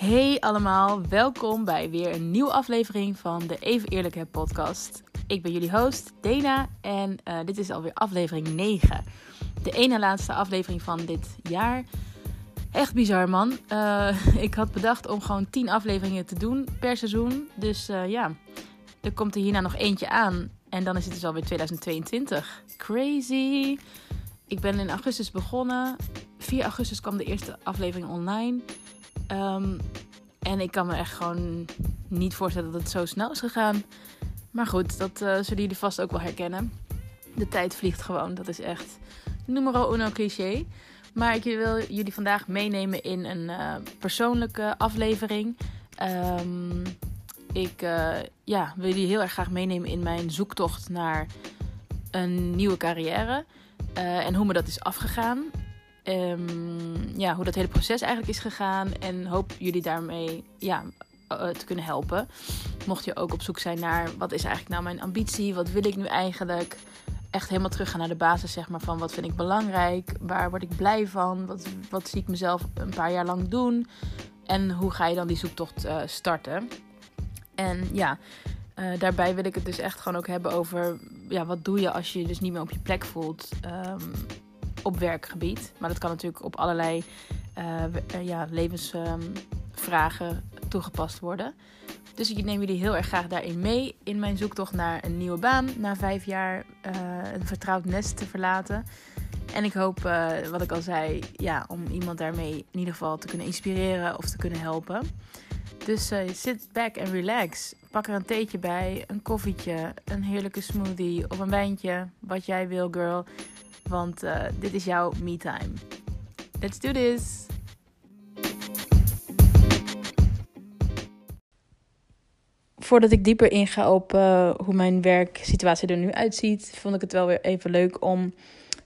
Hey allemaal, welkom bij weer een nieuwe aflevering van de Even Eerlijk Heb podcast. Ik ben jullie host Dena en uh, dit is alweer aflevering 9. De ene laatste aflevering van dit jaar. Echt bizar man. Uh, ik had bedacht om gewoon 10 afleveringen te doen per seizoen. Dus uh, ja, er komt er hierna nog eentje aan. En dan is het dus alweer 2022. Crazy. Ik ben in augustus begonnen. 4 augustus kwam de eerste aflevering online. Um, en ik kan me echt gewoon niet voorstellen dat het zo snel is gegaan. Maar goed, dat uh, zullen jullie vast ook wel herkennen. De tijd vliegt gewoon. Dat is echt numero uno cliché. Maar ik wil jullie vandaag meenemen in een uh, persoonlijke aflevering. Um, ik uh, ja, wil jullie heel erg graag meenemen in mijn zoektocht naar een nieuwe carrière. en hoe me dat is afgegaan. Um, ja, hoe dat hele proces eigenlijk is gegaan. En hoop jullie daarmee ja, uh, te kunnen helpen. Mocht je ook op zoek zijn naar wat is eigenlijk nou mijn ambitie? Wat wil ik nu eigenlijk? Echt helemaal teruggaan naar de basis zeg maar, van wat vind ik belangrijk? Waar word ik blij van? Wat, wat zie ik mezelf een paar jaar lang doen? En hoe ga je dan die zoektocht uh, starten? En ja, uh, daarbij wil ik het dus echt gewoon ook hebben over... Ja, wat doe je als je je dus niet meer op je plek voelt? Um, op werkgebied. Maar dat kan natuurlijk op allerlei uh, ja, levensvragen um, toegepast worden. Dus ik neem jullie heel erg graag daarin mee in mijn zoektocht naar een nieuwe baan. Na vijf jaar uh, een vertrouwd nest te verlaten. En ik hoop, wat ik al zei, ja, om iemand daarmee in ieder geval te kunnen inspireren of te kunnen helpen. Dus sit back en relax. Pak er een theetje bij, een koffietje, een heerlijke smoothie of een wijntje. Wat jij wil, girl. Want uh, dit is jouw me time. Let's do this! Voordat ik dieper inga op uh, hoe mijn werksituatie er nu uitziet, vond ik het wel weer even leuk om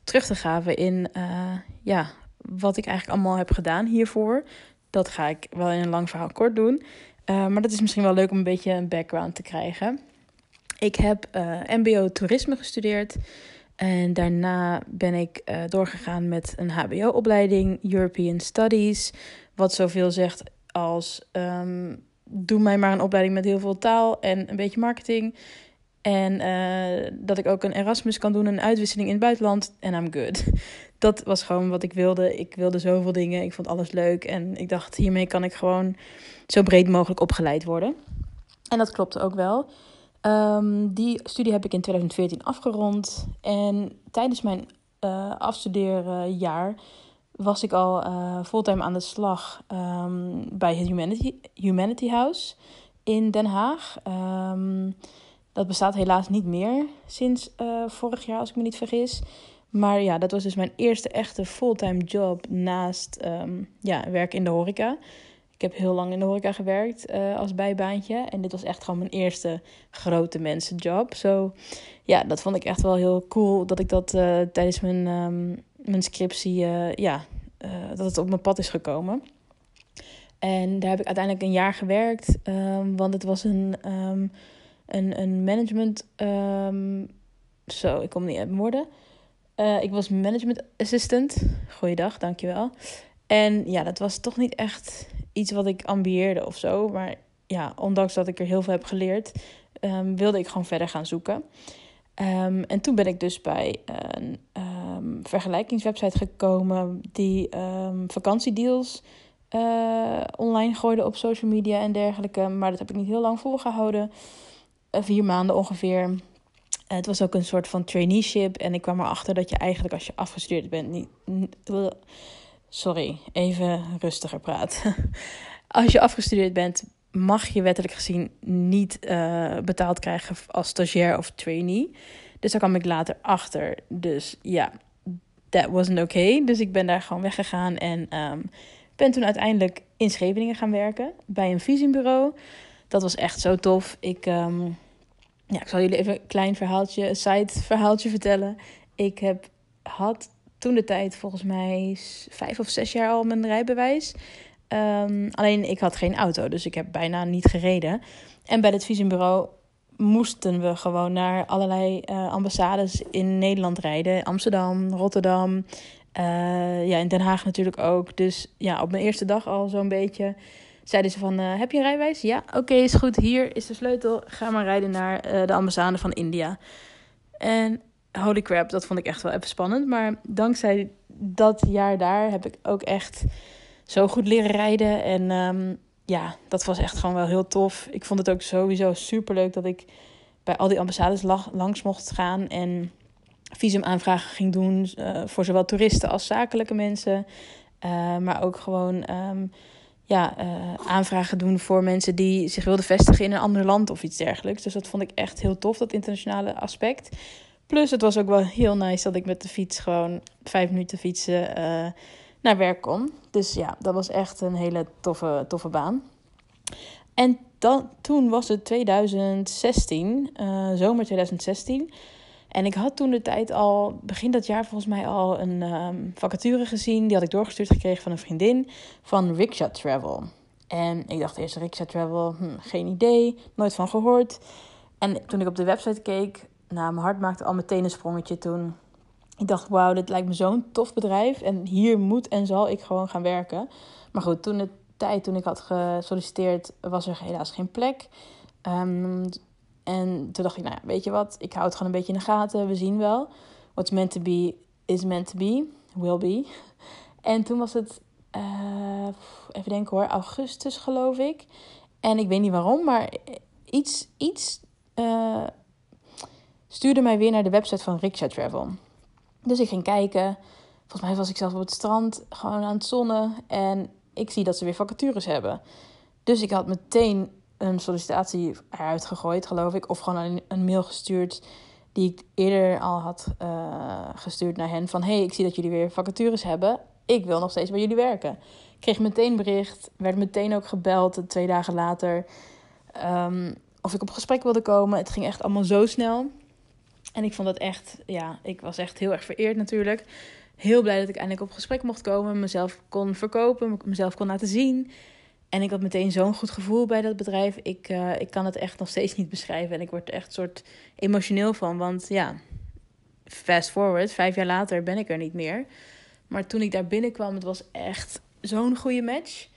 terug te graven in uh, ja, wat ik eigenlijk allemaal heb gedaan hiervoor. Dat ga ik wel in een lang verhaal kort doen. maar dat is misschien wel leuk om een beetje een background te krijgen. Ik heb MBO toerisme gestudeerd. En daarna ben ik uh, doorgegaan met een HBO-opleiding, European Studies. Wat zoveel zegt als: um, doe mij maar een opleiding met heel veel taal en een beetje marketing. En uh, dat ik ook een Erasmus kan doen, een uitwisseling in het buitenland. En I'm good. Dat was gewoon wat ik wilde. Ik wilde zoveel dingen. Ik vond alles leuk. En ik dacht, hiermee kan ik gewoon zo breed mogelijk opgeleid worden. En dat klopte ook wel. Um, die studie heb ik in 2014 afgerond. En tijdens mijn uh, afstudeerjaar was ik al uh, fulltime aan de slag um, bij het Humanity, Humanity House in Den Haag. Um, dat bestaat helaas niet meer sinds uh, vorig jaar, als ik me niet vergis. Maar ja, dat was dus mijn eerste echte fulltime job naast ja, werk in de horeca. Ik heb heel lang in de horeca gewerkt uh, als bijbaantje. En dit was echt gewoon mijn eerste grote mensenjob. Zo, ja, dat vond ik echt wel heel cool dat ik dat uh, tijdens mijn, um, mijn scriptie, uh, ja, dat het op mijn pad is gekomen. En daar heb ik uiteindelijk een jaar gewerkt. Um, want het was een, um, een, een management. zo, ik kom niet uit mijn woorden. ik was management assistant. Goeiedag, dankjewel. En ja, dat was toch niet echt iets wat ik ambieerde of zo. Maar ja, ondanks dat ik er heel veel heb geleerd, um, wilde ik gewoon verder gaan zoeken. Um, en toen ben ik dus bij een um, vergelijkingswebsite gekomen die vakantiedeals uh, online gooide op social media en dergelijke. Maar dat heb ik niet heel lang volgehouden. Uh, vier maanden ongeveer. Uh, het was ook een soort van traineeship. En ik kwam erachter dat je eigenlijk als je afgestudeerd bent niet Sorry, even rustiger praten. Als je afgestudeerd bent, mag je wettelijk gezien niet uh, betaald krijgen als stagiair of trainee. Dus daar kwam ik later achter. Dus ja, that wasn't okay. Dus ik ben daar gewoon weggegaan en um, ben toen uiteindelijk in Scheveningen gaan werken bij een visumbureau. Dat was echt zo tof. Ik, um, ja, ik zal jullie even een klein verhaaltje, een side verhaaltje vertellen. Ik heb, had toen de tijd volgens mij vijf of zes jaar al mijn rijbewijs. Um, alleen ik had geen auto, dus ik heb bijna niet gereden. En bij het visumbureau moesten we gewoon naar allerlei uh, ambassades in Nederland rijden. Amsterdam, Rotterdam, uh, ja, in Den Haag natuurlijk ook. Dus ja, op mijn eerste dag al zo'n beetje zeiden ze van, heb je een rijwijs? Ja, oké, is goed. Hier is de sleutel. Ga maar rijden naar de ambassade van India. En holy crap, dat vond ik echt wel even spannend. Maar dankzij dat jaar daar heb ik ook echt zo goed leren rijden. En um, ja, dat was echt gewoon wel heel tof. Ik vond het ook sowieso super leuk dat ik bij al die ambassades langs mocht gaan en visumaanvragen ging doen uh, voor zowel toeristen als zakelijke mensen. Uh, maar ook gewoon um, ja, uh, aanvragen doen voor mensen die zich wilden vestigen in een ander land of iets dergelijks. Dus dat vond ik echt heel tof, dat internationale aspect. Plus, het was ook wel heel nice dat ik met de fiets gewoon vijf minuten fietsen naar werk kon. Dus ja, dat was echt een hele toffe, toffe baan. En dan, toen was het 2016, uh, eh, zomer 2016. En ik had toen de tijd al, begin dat jaar volgens mij al een um, vacature gezien. Die had ik doorgestuurd gekregen van een vriendin van Rickshaw Travel. En ik dacht eerst Rickshaw Travel, hm, geen idee, nooit van gehoord. En toen ik op de website keek, nou, mijn hart maakte al meteen een sprongetje toen. Ik dacht, wauw, dit lijkt me zo'n tof bedrijf. En hier moet en zal ik gewoon gaan werken. Maar goed, toen de tijd, toen ik had gesolliciteerd, was er helaas geen plek. Um, en toen dacht ik, nou ja, weet je wat, ik hou het gewoon een beetje in de gaten. We zien wel. What's meant to be is meant to be. Will be. En toen was het, uh, even denken hoor, augustus geloof ik. En ik weet niet waarom, maar iets, iets uh, stuurde mij weer naar de website van Rickshaw Travel. Dus ik ging kijken. Volgens mij was ik zelf op het strand, gewoon aan het zonnen. En ik zie dat ze weer vacatures hebben. Dus ik had meteen een sollicitatie eruit gegooid, geloof ik. Of gewoon een, mail gestuurd die ik eerder al had uh, gestuurd naar hen. Van, hey, ik zie dat jullie weer vacatures hebben. Ik wil nog steeds bij jullie werken. Ik kreeg meteen bericht, werd meteen ook gebeld twee dagen later. Um, of ik op gesprek wilde komen. Het ging echt allemaal zo snel. En ik vond dat echt, ja, ik was echt heel erg vereerd natuurlijk. Heel blij dat ik eindelijk op gesprek mocht komen, mezelf kon verkopen, mezelf kon laten zien. En ik had meteen zo'n goed gevoel bij dat bedrijf. Ik, uh, ik kan het echt nog steeds niet beschrijven. En ik word er echt soort emotioneel van. Want ja, fast forward, vijf jaar later ben ik er niet meer. Maar toen ik daar binnenkwam, het was echt zo'n goede match.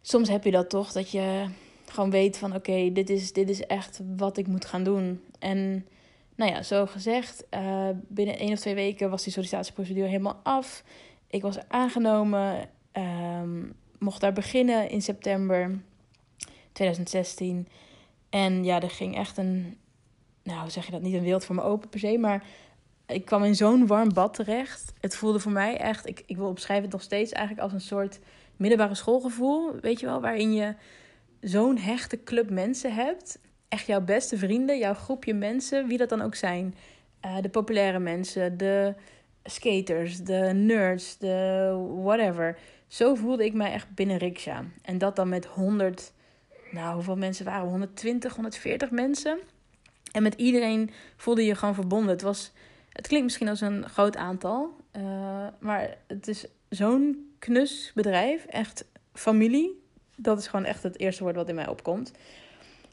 Soms heb je dat toch, dat je gewoon weet van oké, dit, is, dit is echt wat ik moet gaan doen. En nou ja, zo gezegd, uh, binnen één of twee weken was die sollicitatieprocedure helemaal af. Ik was aangenomen, um, mocht daar beginnen in september 2016. En ja, er ging echt een, nou zeg je dat, niet een wereld voor me open per se, maar ik kwam in zo'n warm bad terecht. Het voelde voor mij echt, ik, ik wil opschrijven het nog steeds eigenlijk als een soort middelbare schoolgevoel, weet je wel, waarin je zo'n hechte club mensen hebt echt jouw beste vrienden, jouw groepje mensen, wie dat dan ook zijn. Uh, de populaire mensen, de skaters, de nerds, de whatever. Zo voelde ik mij echt binnen Riksja. En dat dan met 100, nou hoeveel mensen waren we? 120, 140 mensen. En met iedereen voelde je gewoon verbonden. Het, was, het klinkt misschien als een groot aantal, uh, maar het is zo'n knus bedrijf, echt familie. Dat is gewoon echt het eerste woord wat in mij opkomt.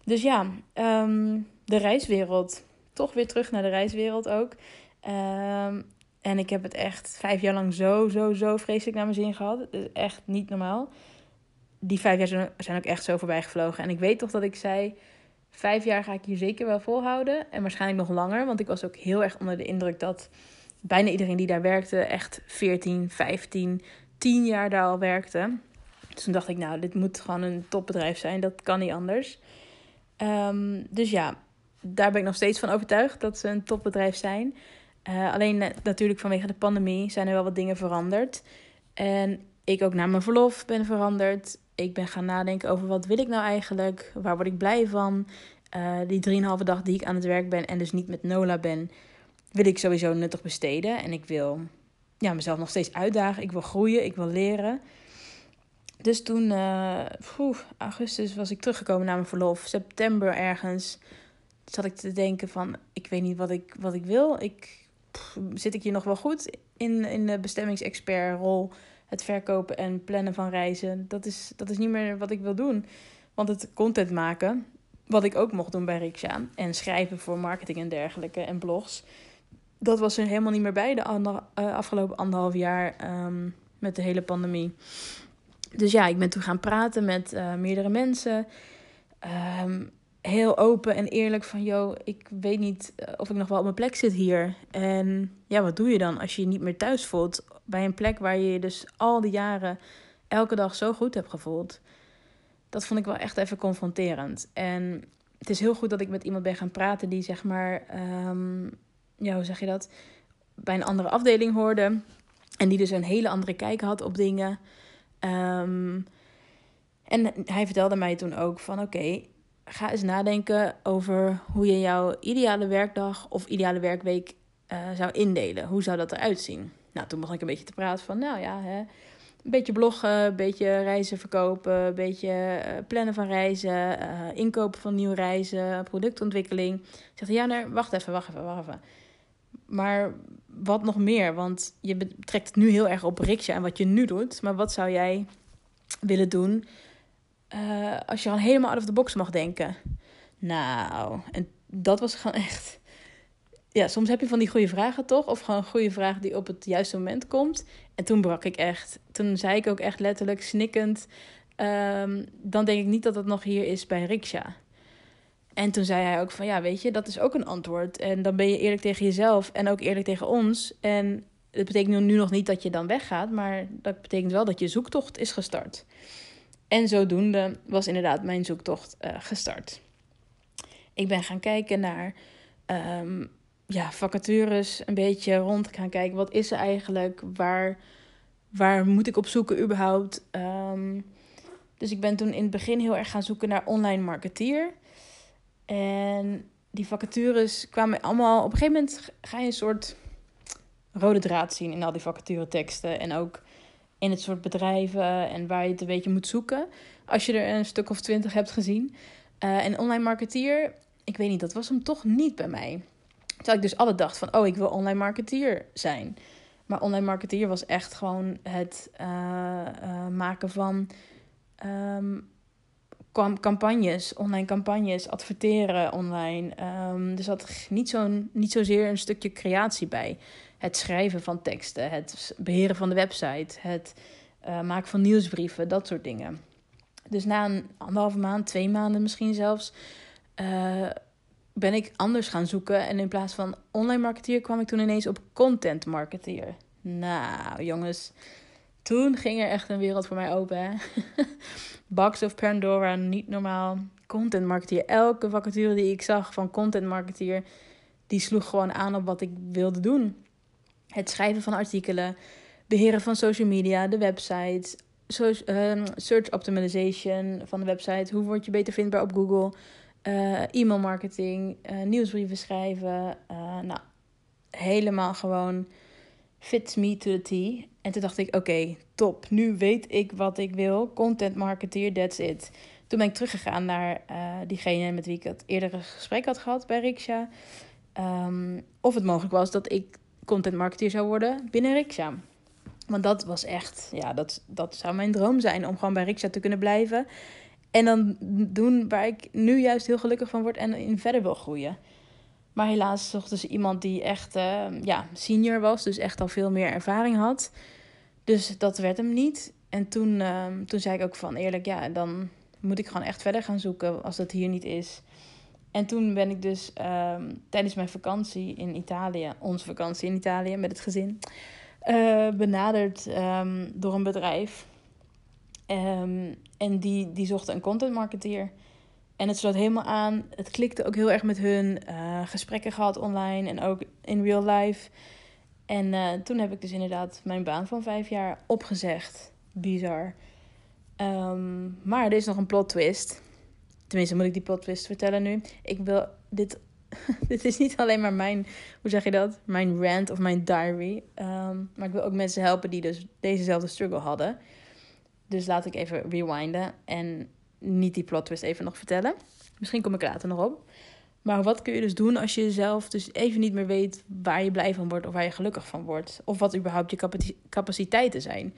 Dus ja, ehm, de reiswereld. Toch weer terug naar de reiswereld ook. Ehm, en ik heb het echt vijf jaar lang zo, zo, zo vreselijk naar mijn zin gehad. Het is echt niet normaal. Die vijf jaar zijn ook echt zo voorbij gevlogen. En ik weet toch dat ik zei... Vijf jaar ga ik hier zeker wel volhouden. En waarschijnlijk nog langer. Want ik was ook heel erg onder de indruk dat bijna iedereen die daar werkte... echt 14, 15, 10 jaar daar al werkte. Dus toen dacht ik, nou, dit moet gewoon een topbedrijf zijn. Dat kan niet anders. Um, dus ja, daar ben ik nog steeds van overtuigd dat ze een topbedrijf zijn. Uh, alleen uh, natuurlijk vanwege de pandemie zijn er wel wat dingen veranderd. En ik ook na mijn verlof ben veranderd. Ik ben gaan nadenken over wat wil ik nou eigenlijk? Waar word ik blij van? Uh, die drieënhalve dag die ik aan het werk ben en dus niet met Nola ben, wil ik sowieso nuttig besteden. En ik wil ja, mezelf nog steeds uitdagen. Ik wil groeien, ik wil leren. Dus toen, uh, augustus, was ik teruggekomen naar mijn verlof. September ergens zat ik te denken van, ik weet niet wat ik, wat ik wil. Ik, zit ik hier nog wel goed in, in de bestemmingsexpertrol? Het verkopen en plannen van reizen, dat is, dat is niet meer wat ik wil doen. Want het content maken, wat ik ook mocht doen bij Riksha... en schrijven voor marketing en dergelijke en blogs... dat was er helemaal niet meer bij de ander, uh, afgelopen anderhalf jaar um, met de hele pandemie. Dus ja, ik ben toen gaan praten met uh, meerdere mensen. Um, heel open en eerlijk van, joh, ik weet niet eh, of ik nog wel op mijn plek zit hier. En ja, wat doe je dan als je je niet meer thuis voelt bij een plek waar je je dus al die jaren elke dag zo goed hebt gevoeld? Dat vond ik wel echt even confronterend. En het is heel goed dat ik met iemand ben gaan praten die zeg maar, um, hoe zeg je dat, bij een andere afdeling hoorde. En die dus een hele andere kijk had op dingen. Um, en hij vertelde mij toen ook van oké, ga eens nadenken over hoe je jouw ideale werkdag of ideale werkweek uh, zou indelen. Hoe zou dat eruit zien? Nou, toen begon ik een beetje te praten van, nou ja, hè, een beetje bloggen, een beetje reizen verkopen, een beetje uh, plannen van reizen, uh, inkopen van nieuwe reizen, productontwikkeling. Ik zeg, ja, nee, wacht even, wacht even, wacht even. Maar wat nog meer? Want je betrekt het nu heel erg op Riksja en wat je nu doet. Maar wat zou jij willen doen uh, als je gewoon helemaal out of the box mag denken. Nou, en dat was gewoon echt. Ja, soms heb je van die goede vragen toch? Of gewoon een goede vraag die op het juiste moment komt. En toen brak ik echt. Toen zei ik ook echt letterlijk snikkend. Um, dan denk ik niet dat het nog hier is bij Riksha. En toen zei hij ook van ja, weet je, dat is ook een antwoord. En dan ben je eerlijk tegen jezelf en ook eerlijk tegen ons. En het betekent nu nog niet dat je dan weggaat, maar dat betekent wel dat je zoektocht is gestart. En zodoende was inderdaad mijn zoektocht uh, gestart. Ik ben gaan kijken naar um, ja, vacatures, een beetje rond gaan kijken. Wat is er eigenlijk? Waar, waar moet ik op zoeken überhaupt? Um, dus ik ben toen in het begin heel erg gaan zoeken naar online marketeer. En die vacatures kwamen allemaal... Op een gegeven moment ga je een soort rode draad zien in al die vacature teksten. En ook in het soort bedrijven en waar je het een beetje moet zoeken. Als je er een stuk of twintig hebt gezien. Uh, en online marketeer, ik weet niet, dat was hem toch niet bij mij. Terwijl ik dus alle dacht van, oh, ik wil online marketeer zijn. Maar online marketeer was echt gewoon het uh, uh, maken van um, campagnes, online campagnes, adverteren online. Um, er zat niet, zo, niet zozeer een stukje creatie bij het schrijven van teksten, het beheren van de website, het uh, maken van nieuwsbrieven, dat soort dingen. Dus na een anderhalve maand, twee maanden misschien zelfs, uh, ben ik anders gaan zoeken. En in plaats van online marketeer kwam ik toen ineens op content marketeer. Nou, jongens, toen ging er echt een wereld voor mij open. Box of Pandora, niet normaal. Content marketeer. Elke vacature die ik zag van content marketeer, die sloeg gewoon aan op wat ik wilde doen het schrijven van artikelen, beheren van social media, de website, ehm, search optimization van de website, hoe word je beter vindbaar op Google, uh, e-mail marketing, uh, nieuwsbrieven schrijven. Uh, nou, helemaal gewoon fits me to the T. En toen dacht ik, oké, top. Nu weet ik wat ik wil. Content marketeer, that's it. Toen ben ik teruggegaan naar diegene met wie ik het eerdere gesprek had gehad bij Riksha. Um, of het mogelijk was dat ik content marketeer zou worden binnen Riksha. Want dat was echt, ja, dat, dat zou mijn droom zijn om gewoon bij Riksha te kunnen blijven. En dan doen waar ik nu juist heel gelukkig van word en in verder wil groeien. Maar helaas zochten ze iemand die echt uh, ja, senior was, dus echt al veel meer ervaring had. Dus dat werd hem niet. En toen, uh, toen zei ik ook van eerlijk, ja, dan moet ik gewoon echt verder gaan zoeken als dat hier niet is. En toen ben ik dus um, tijdens mijn vakantie in Italië, onze vakantie in Italië met het gezin, uh, benaderd door een bedrijf. En die, die zochten een content marketeer. En het sloot helemaal aan. Het klikte ook heel erg met hun. Uh, gesprekken gehad online en ook in real life. En uh, toen heb ik dus inderdaad mijn baan van vijf jaar opgezegd. Bizar. Um, maar er is nog een plot twist. Tenminste, moet ik die plot twist vertellen nu? Ik wil dit. dit is niet alleen maar mijn. Hoe zeg je dat? Mijn rant of mijn diary. Um, maar ik wil ook mensen helpen die dus dezezelfde struggle hadden. Dus laat ik even rewinden en niet die plot twist even nog vertellen. Misschien kom ik later nog op. Maar wat kun je dus doen als je zelf dus even niet meer weet waar je blij van wordt of waar je gelukkig van wordt? Of wat überhaupt je capaciteiten zijn?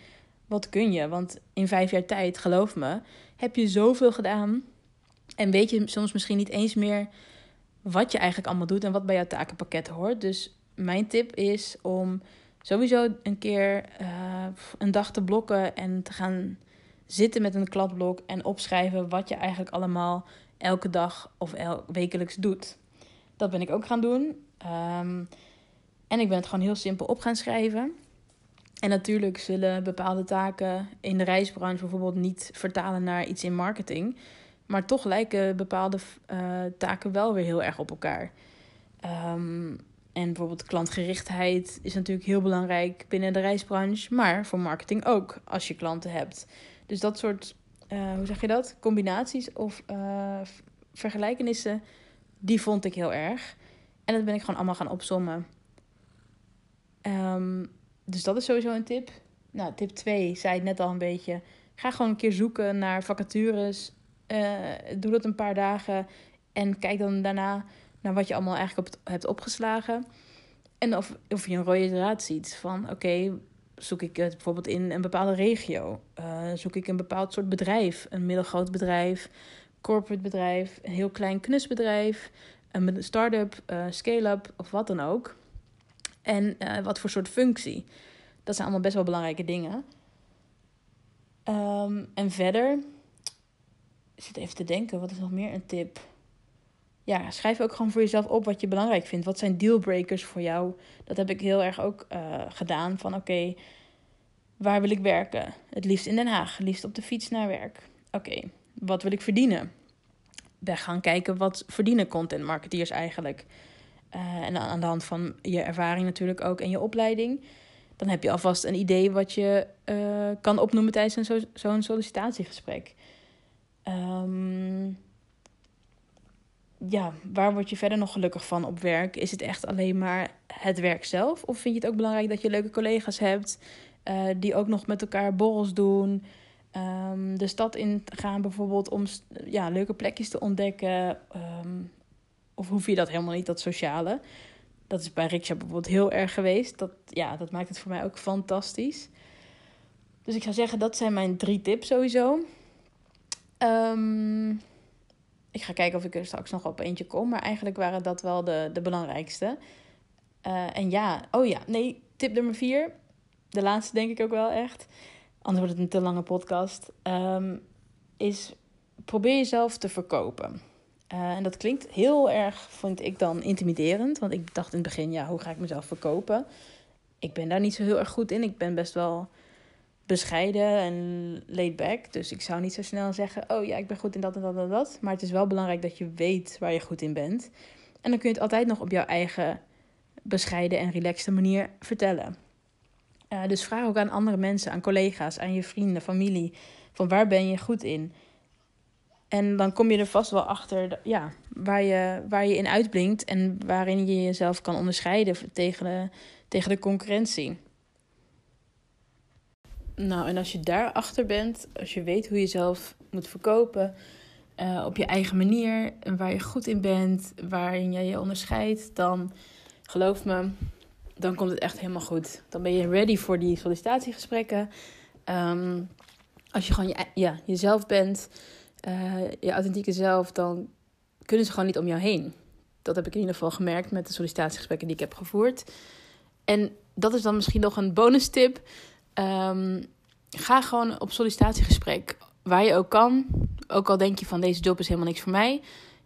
Wat kun je? Want in vijf jaar tijd, geloof me, heb je zoveel gedaan en weet je soms misschien niet eens meer wat je eigenlijk allemaal doet en wat bij jouw takenpakket hoort. Dus mijn tip is om sowieso een keer uh, een dag te blokken en te gaan zitten met een kladblok en opschrijven wat je eigenlijk allemaal elke dag of el wekelijks doet. Dat ben ik ook gaan doen. Ehm, en ik ben het gewoon heel simpel op gaan schrijven. En natuurlijk zullen bepaalde taken in de reisbranche bijvoorbeeld niet vertalen naar iets in marketing. Maar toch lijken bepaalde uh, taken wel weer heel erg op elkaar. Um, en bijvoorbeeld klantgerichtheid is natuurlijk heel belangrijk binnen de reisbranche, maar voor marketing ook als je klanten hebt. Dus dat soort, uh, hoe zeg je dat? Combinaties of uh, vergelijkenissen, die vond ik heel erg. En dat ben ik gewoon allemaal gaan opzommen. Um, dus dat is sowieso een tip. Nou, tip 2 zei ik net al een beetje. Ga gewoon een keer zoeken naar vacatures. Uh, doe dat een paar dagen. En kijk dan daarna naar wat je allemaal eigenlijk hebt opgeslagen. En of, of je een rode draad ziet van oké, zoek ik bijvoorbeeld in een bepaalde regio? Uh, zoek ik een bepaald soort bedrijf? Een middelgroot bedrijf, corporate bedrijf, een heel klein knusbedrijf, een start-up, uh, scale-up of wat dan ook. En uh, wat voor soort functie. Dat zijn allemaal best wel belangrijke dingen. Um, en verder, ik zit even te denken, wat is nog meer een tip? Ja, schrijf ook gewoon voor jezelf op wat je belangrijk vindt. Wat zijn dealbreakers voor jou? Dat heb ik heel erg ook uh, gedaan. Van oké, waar wil ik werken? Het liefst in Den Haag, het liefst op de fiets naar werk. Oké, wat wil ik verdienen? We gaan kijken wat verdienen content marketeers eigenlijk. Uh, en aan de hand van je ervaring natuurlijk ook en je opleiding. Dan heb je alvast een idee wat je uh, kan opnoemen tijdens zo'n zo sollicitatiegesprek. Um, ja, waar word je verder nog gelukkig van op werk? Is het echt alleen maar het werk zelf? Of vind je het ook belangrijk dat je leuke collega's hebt uh, die ook nog met elkaar borrels doen? Um, de stad in gaan bijvoorbeeld om ja, leuke plekjes te ontdekken. Um, of hoef je dat helemaal niet, dat sociale? Dat is bij Riksha bijvoorbeeld heel erg geweest. Dat, ja, dat maakt het voor mij ook fantastisch. Dus ik zou zeggen, dat zijn mijn drie tips sowieso. Um, ik ga kijken of ik er straks nog op eentje kom. Maar eigenlijk waren dat wel de, de belangrijkste. Uh, en ja, oh ja, nee, tip nummer vier. De laatste denk ik ook wel echt. Anders wordt het een te lange podcast. Um, is probeer jezelf te verkopen. Uh, en dat klinkt heel erg, vond ik dan, intimiderend. Want ik dacht in het begin, ja, hoe ga ik mezelf verkopen? Ik ben daar niet zo heel erg goed in. Ik ben best wel bescheiden en laid back. Dus ik zou niet zo snel zeggen: Oh ja, ik ben goed in dat en dat en dat. Maar het is wel belangrijk dat je weet waar je goed in bent. En dan kun je het altijd nog op jouw eigen bescheiden en relaxte manier vertellen. Uh, dus vraag ook aan andere mensen, aan collega's, aan je vrienden, familie: van waar ben je goed in? En dan kom je er vast wel achter ja, waar, je, waar je in uitblinkt en waarin je jezelf kan onderscheiden tegen de, tegen de concurrentie. Nou, en als je daarachter bent, als je weet hoe je jezelf moet verkopen uh, op je eigen manier waar je goed in bent, waarin jij je onderscheidt, dan geloof me, dan komt het echt helemaal goed. Dan ben je ready voor die sollicitatiegesprekken. Um, als je gewoon je, ja, jezelf bent, uh, je authentieke zelf, dan kunnen ze gewoon niet om jou heen. Dat heb ik in ieder geval gemerkt met de sollicitatiegesprekken die ik heb gevoerd. En dat is dan misschien nog een bonus tip. Um, ga gewoon op sollicitatiegesprek. Waar je ook kan. Ook al denk je van deze job is helemaal niks voor mij.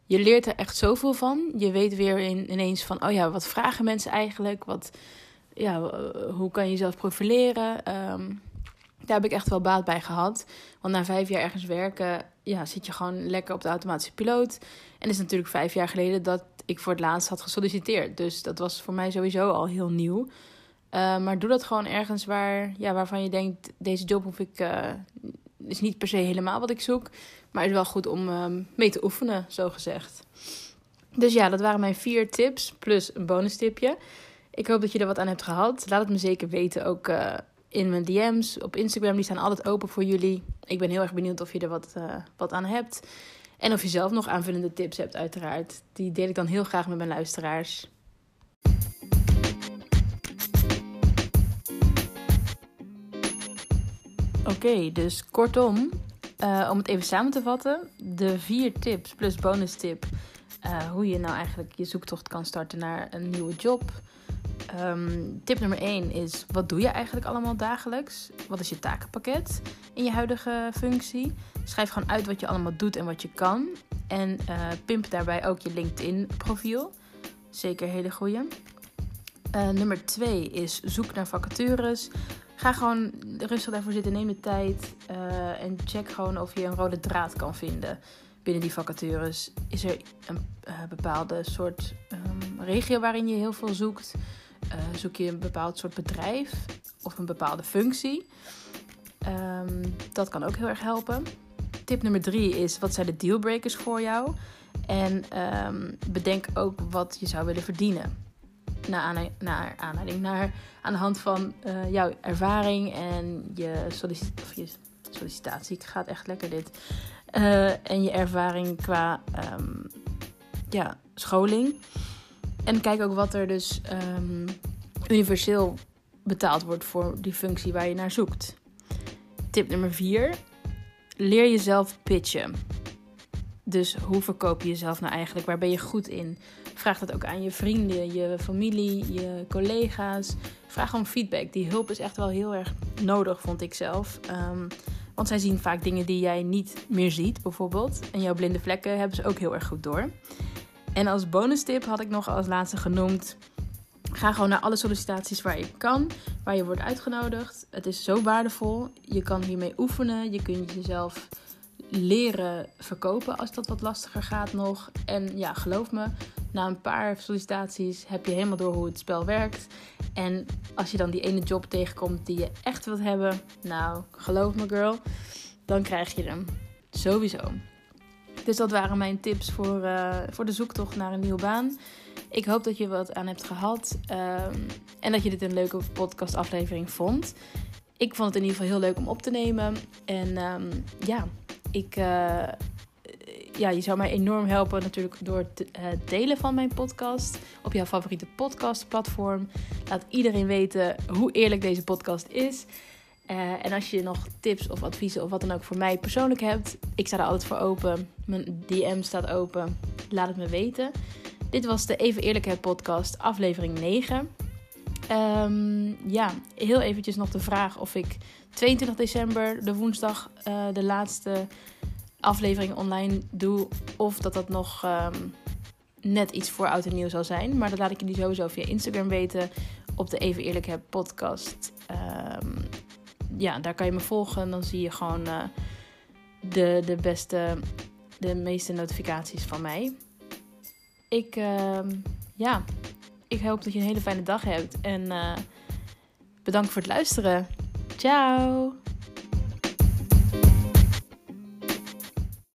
Je leert er echt zoveel van. Je weet weer in, ineens van, oh ja, wat vragen mensen eigenlijk? Wat, ja, hoe kan je jezelf profileren? Um, daar heb ik echt wel baat bij gehad. Want na vijf jaar ergens werken, ja, zit je gewoon lekker op de automatische piloot. En het is natuurlijk vijf jaar geleden dat ik voor het laatst had gesolliciteerd. Dus dat was voor mij sowieso al heel nieuw. Uh, maar doe dat gewoon ergens waar, ja, waarvan je denkt: deze job hoef ik. Uh, is niet per se helemaal wat ik zoek. Maar is wel goed om uh, mee te oefenen, zo gezegd. Dus ja, dat waren mijn vier tips. Plus een bonus tipje. Ik hoop dat je er wat aan hebt gehad. Laat het me zeker weten. Ook eh, in mijn DM's op Instagram. Die staan altijd open voor jullie. Ik ben heel erg benieuwd of je er wat, wat aan hebt. En of je zelf nog aanvullende tips hebt, uiteraard. Die deel ik dan heel graag met mijn luisteraars. Oké, dus kortom, uh, om het even samen te vatten, de vier tips plus bonus tip uh, hoe je nou eigenlijk je zoektocht kan starten naar een nieuwe job. Ehm, tip nummer 1 is: wat doe je eigenlijk allemaal dagelijks? Wat is je takenpakket in je huidige functie? Schrijf gewoon uit wat je allemaal doet en wat je kan. En uh, pimp daarbij ook je LinkedIn-profiel. Zeker hele goeie. Uh, nummer 2 is: zoek naar vacatures. Ga gewoon rustig daarvoor zitten, neem de tijd uh, en check gewoon of je een rode draad kan vinden binnen die vacatures. Is er een bepaalde soort um, regio waarin je heel veel zoekt? uh, zoek je een bepaald soort bedrijf of een bepaalde functie. Um, dat kan ook heel erg helpen. Tip nummer drie is: wat zijn de dealbreakers voor jou? En um, bedenk ook wat je zou willen verdienen. Naar, naar aanleiding, naar, aan de hand van uh, jouw ervaring en je, sollicit sollicitatie. Ik ga echt lekker dit. Uh, en je ervaring qua um, ja, scholing. En kijk ook wat er dus um, universeel betaald wordt voor die functie waar je naar zoekt. Tip nummer 4. Leer jezelf pitchen. Dus hoe verkoop je jezelf nou eigenlijk? Waar ben je goed in? Vraag dat ook aan je vrienden, je familie, je collega's. Vraag om feedback. Die hulp is echt wel heel erg nodig, vond ik zelf. Um, want zij zien vaak dingen die jij niet meer ziet, bijvoorbeeld. En jouw blinde vlekken hebben ze ook heel erg goed door. En als bonus tip had ik nog als laatste genoemd. Ga gewoon naar alle sollicitaties waar je kan, waar je wordt uitgenodigd. Het is zo waardevol. Je kan hiermee oefenen. Je kunt jezelf leren verkopen als dat wat lastiger gaat nog. En ja, geloof me, na een paar sollicitaties heb je helemaal door hoe het spel werkt. En als je dan die ene job tegenkomt die je echt wilt hebben, nou, geloof me girl, dan krijg je hem. Sowieso. Dus dat waren mijn tips voor, uh, voor de zoektocht naar een nieuwe baan. Ik hoop dat je wat aan hebt gehad um, en dat je dit een leuke podcastaflevering vond. Ik vond het in ieder geval heel leuk om op te nemen. En um, ja, ik, uh, ja, je zou mij enorm helpen natuurlijk door het uh, delen van mijn podcast op jouw favoriete podcastplatform. Laat iedereen weten hoe eerlijk deze podcast is. Uh, en als je nog tips of adviezen of wat dan ook voor mij persoonlijk hebt, ik sta er altijd voor open. Mijn DM staat open. Laat het me weten. Dit was de Even Eerlijkheid podcast, aflevering 9. Um, ja, heel eventjes nog de vraag of ik 22 december, de woensdag, uh, de laatste aflevering online doe. Of dat dat nog um, net iets voor oud en nieuw zal zijn. Maar dat laat ik jullie sowieso via Instagram weten op de Even Eerlijkheid podcast. Um, ja, daar kan je me volgen. En dan zie je gewoon uh, de, de beste, de meeste notificaties van mij. Ik, uh, ja, ik hoop dat je een hele fijne dag hebt. En uh, bedankt voor het luisteren. Ciao!